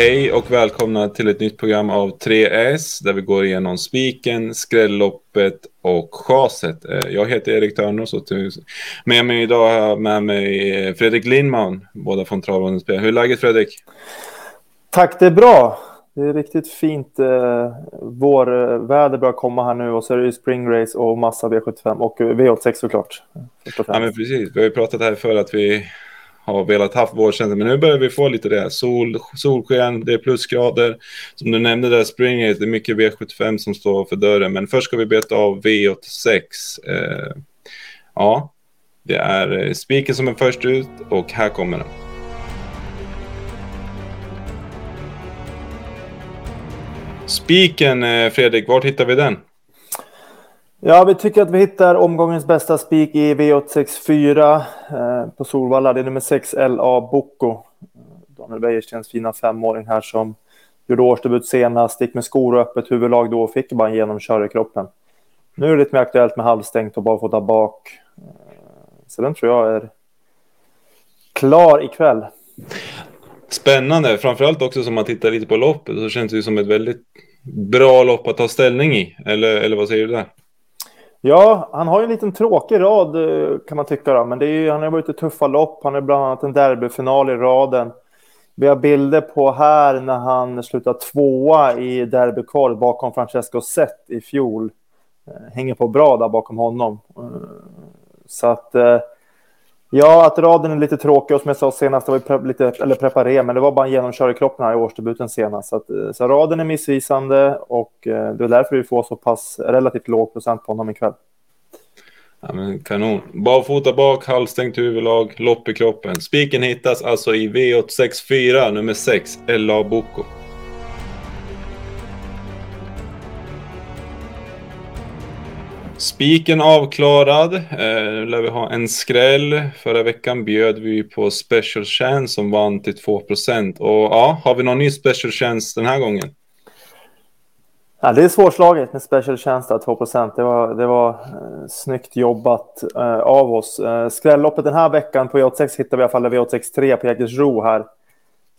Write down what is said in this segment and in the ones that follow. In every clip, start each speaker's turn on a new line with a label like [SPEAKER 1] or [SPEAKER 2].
[SPEAKER 1] Hej och välkomna till ett nytt program av 3S där vi går igenom spiken, skrälloppet och chaset. Eh, jag heter Erik Törnros och med mig idag har jag med mig Fredrik Lindman, båda från Travande Spel. Hur är läget Fredrik?
[SPEAKER 2] Tack, det är bra. Det är riktigt fint. Eh, vårväder börjar komma här nu och så är det ju springrace och massa V75 och V86 såklart.
[SPEAKER 1] Ja, men precis. Vi har ju pratat här för att vi har velat haft vårkänsla. Men nu börjar vi få lite det. Sol, solsken, det är plusgrader. Som du nämnde där, Springer, det är mycket V75 som står för dörren. Men först ska vi beta av V86. Eh, ja, det är eh, spiken som är först ut och här kommer den. Spiken, eh, Fredrik, var hittar vi den?
[SPEAKER 2] Ja, vi tycker att vi hittar omgångens bästa spik i V864 eh, på Solvalla. Det är nummer 6 LA Bocco. Daniel Wäjerstens fina femåring här som gjorde årsdebut senast, gick med skor och öppet huvudlag då och fick bara en genomkör i kroppen. Nu är det lite mer aktuellt med halvstängt och bara få ta bak. Eh, så den tror jag är klar ikväll.
[SPEAKER 1] Spännande, framförallt också som man tittar lite på loppet så känns det ju som ett väldigt bra lopp att ta ställning i. Eller, eller vad säger du där?
[SPEAKER 2] Ja, han har ju en liten tråkig rad eh, kan man tycka. Då. Men det är ju, han har varit i tuffa lopp. Han är bland annat en derbyfinal i raden. Vi har bilder på här när han slutar tvåa i derbykvalet bakom Francesco Zet i fjol. Eh, hänger på bra där bakom honom. Eh, så att Ja, att raden är lite tråkig och som jag sa senast, det var lite, eller preparé, men det var bara en genomkör i kroppen här i årsdebuten senast. Så, att, eh, så raden är missvisande och eh, det är därför vi får så pass relativt låg procent på honom ikväll.
[SPEAKER 1] Ja, men kanon. Barfota bak, halvstängt huvudlag, lopp i kroppen. Spiken hittas alltså i V864, nummer 6, LA Boko. Spiken avklarad. Eh, nu lär vi ha en skräll. Förra veckan bjöd vi på Special Chance som vann till 2% Och ja, har vi någon ny Special Chance den här gången?
[SPEAKER 2] Ja, det är svårslaget med Special Chance, 2 Det var, det var eh, snyggt jobbat eh, av oss. Eh, skrälloppet den här veckan på V86 hittar vi i alla fall V86 3 på Jägersro här.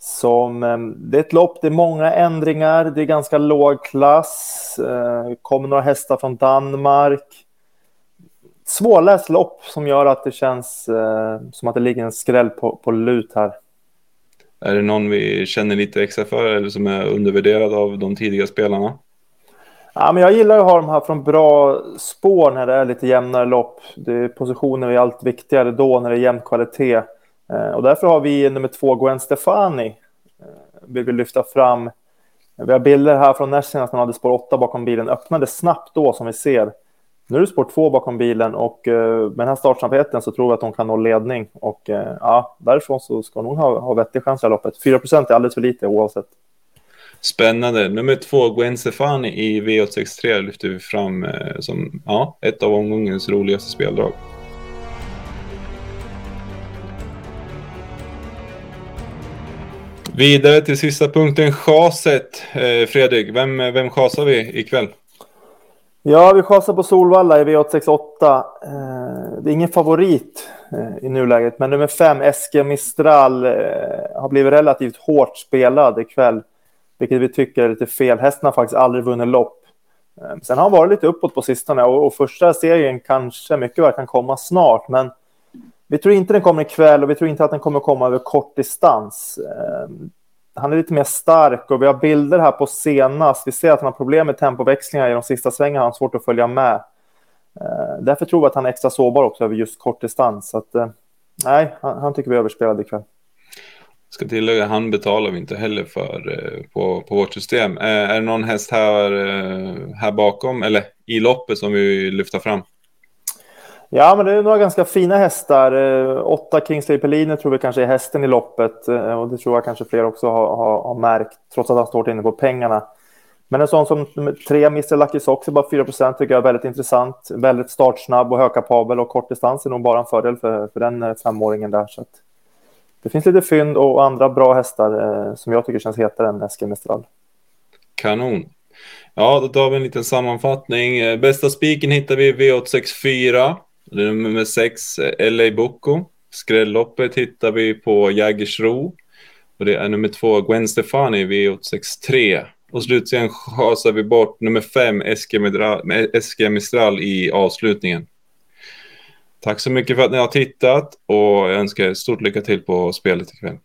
[SPEAKER 2] Som, eh, det är ett lopp, det är många ändringar, det är ganska låg klass. Eh, kommer några hästar från Danmark. Svårläst lopp som gör att det känns eh, som att det ligger en skräll på, på lut här.
[SPEAKER 1] Är det någon vi känner lite extra för eller som är undervärderad av de tidiga spelarna?
[SPEAKER 2] Ja, men jag gillar att ha de här från bra spår när det är lite jämnare lopp. Det, positioner är allt viktigare då när det är jämn kvalitet. Eh, och därför har vi nummer två, Gwen Stefani, eh, vill vi lyfta fram. Vi har bilder här från när senast, man hade spår 8 bakom bilen, öppnade snabbt då som vi ser. Nu är det spår 2 bakom bilen och eh, med den här startsnabbheten så tror vi att hon kan nå ledning. Och ja, därifrån så ska hon ha, ha vettig chans i loppet. 4 är alldeles för lite oavsett.
[SPEAKER 1] Spännande. Nummer två, Gwen Stefani i V863 lyfter vi fram som ja, ett av omgångens roligaste speldrag. Vidare till sista punkten, chaset. Eh, Fredrik, vem, vem chasar vi ikväll?
[SPEAKER 2] Ja, vi chasar på Solvalla i V868. Eh, det är ingen favorit eh, i nuläget, men nummer fem, Eske Mistral, eh, har blivit relativt hårt spelad ikväll, vilket vi tycker är lite fel. Hästen har faktiskt aldrig vunnit lopp. Eh, sen har han varit lite uppåt på sistone och, och första serien kanske mycket väl kan komma snart, men vi tror inte den kommer ikväll och vi tror inte att den kommer komma över kort distans. Eh, han är lite mer stark och vi har bilder här på senast. Vi ser att han har problem med tempoväxlingar i de sista svängarna. Han har svårt att följa med. Eh, därför tror vi att han är extra sårbar också över just kort distans. Så att, eh, nej, han, han tycker vi är överspelad ikväll.
[SPEAKER 1] Ska tillägga, han betalar vi inte heller för eh, på, på vårt system. Eh, är det någon häst här, eh, här bakom, eller i loppet som vi lyfter fram?
[SPEAKER 2] Ja, men det är några ganska fina hästar. Eh, åtta Kingsley Pelliner tror vi kanske är hästen i loppet eh, och det tror jag kanske fler också har, har, har märkt, trots att han står inne på pengarna. Men en sån som tre, Mr Lucky Socks är bara 4% tycker jag är väldigt intressant. Väldigt startsnabb och högkapabel och kort distans är nog bara en fördel för, för den eh, femåringen där. Så det finns lite fynd och andra bra hästar eh, som jag tycker känns hetare än Eskil Mistral.
[SPEAKER 1] Kanon. Ja, då tar vi en liten sammanfattning. Bästa spiken hittar vi V864. Nummer sex, eh, LA Boko. Skrälloppet hittar vi på Jägersro. Och det är nummer två, Gwen Stefani, V863. Och slutligen hasar vi bort nummer fem, SG Mistral, i avslutningen. Tack så mycket för att ni har tittat och jag önskar er stort lycka till på spelet ikväll.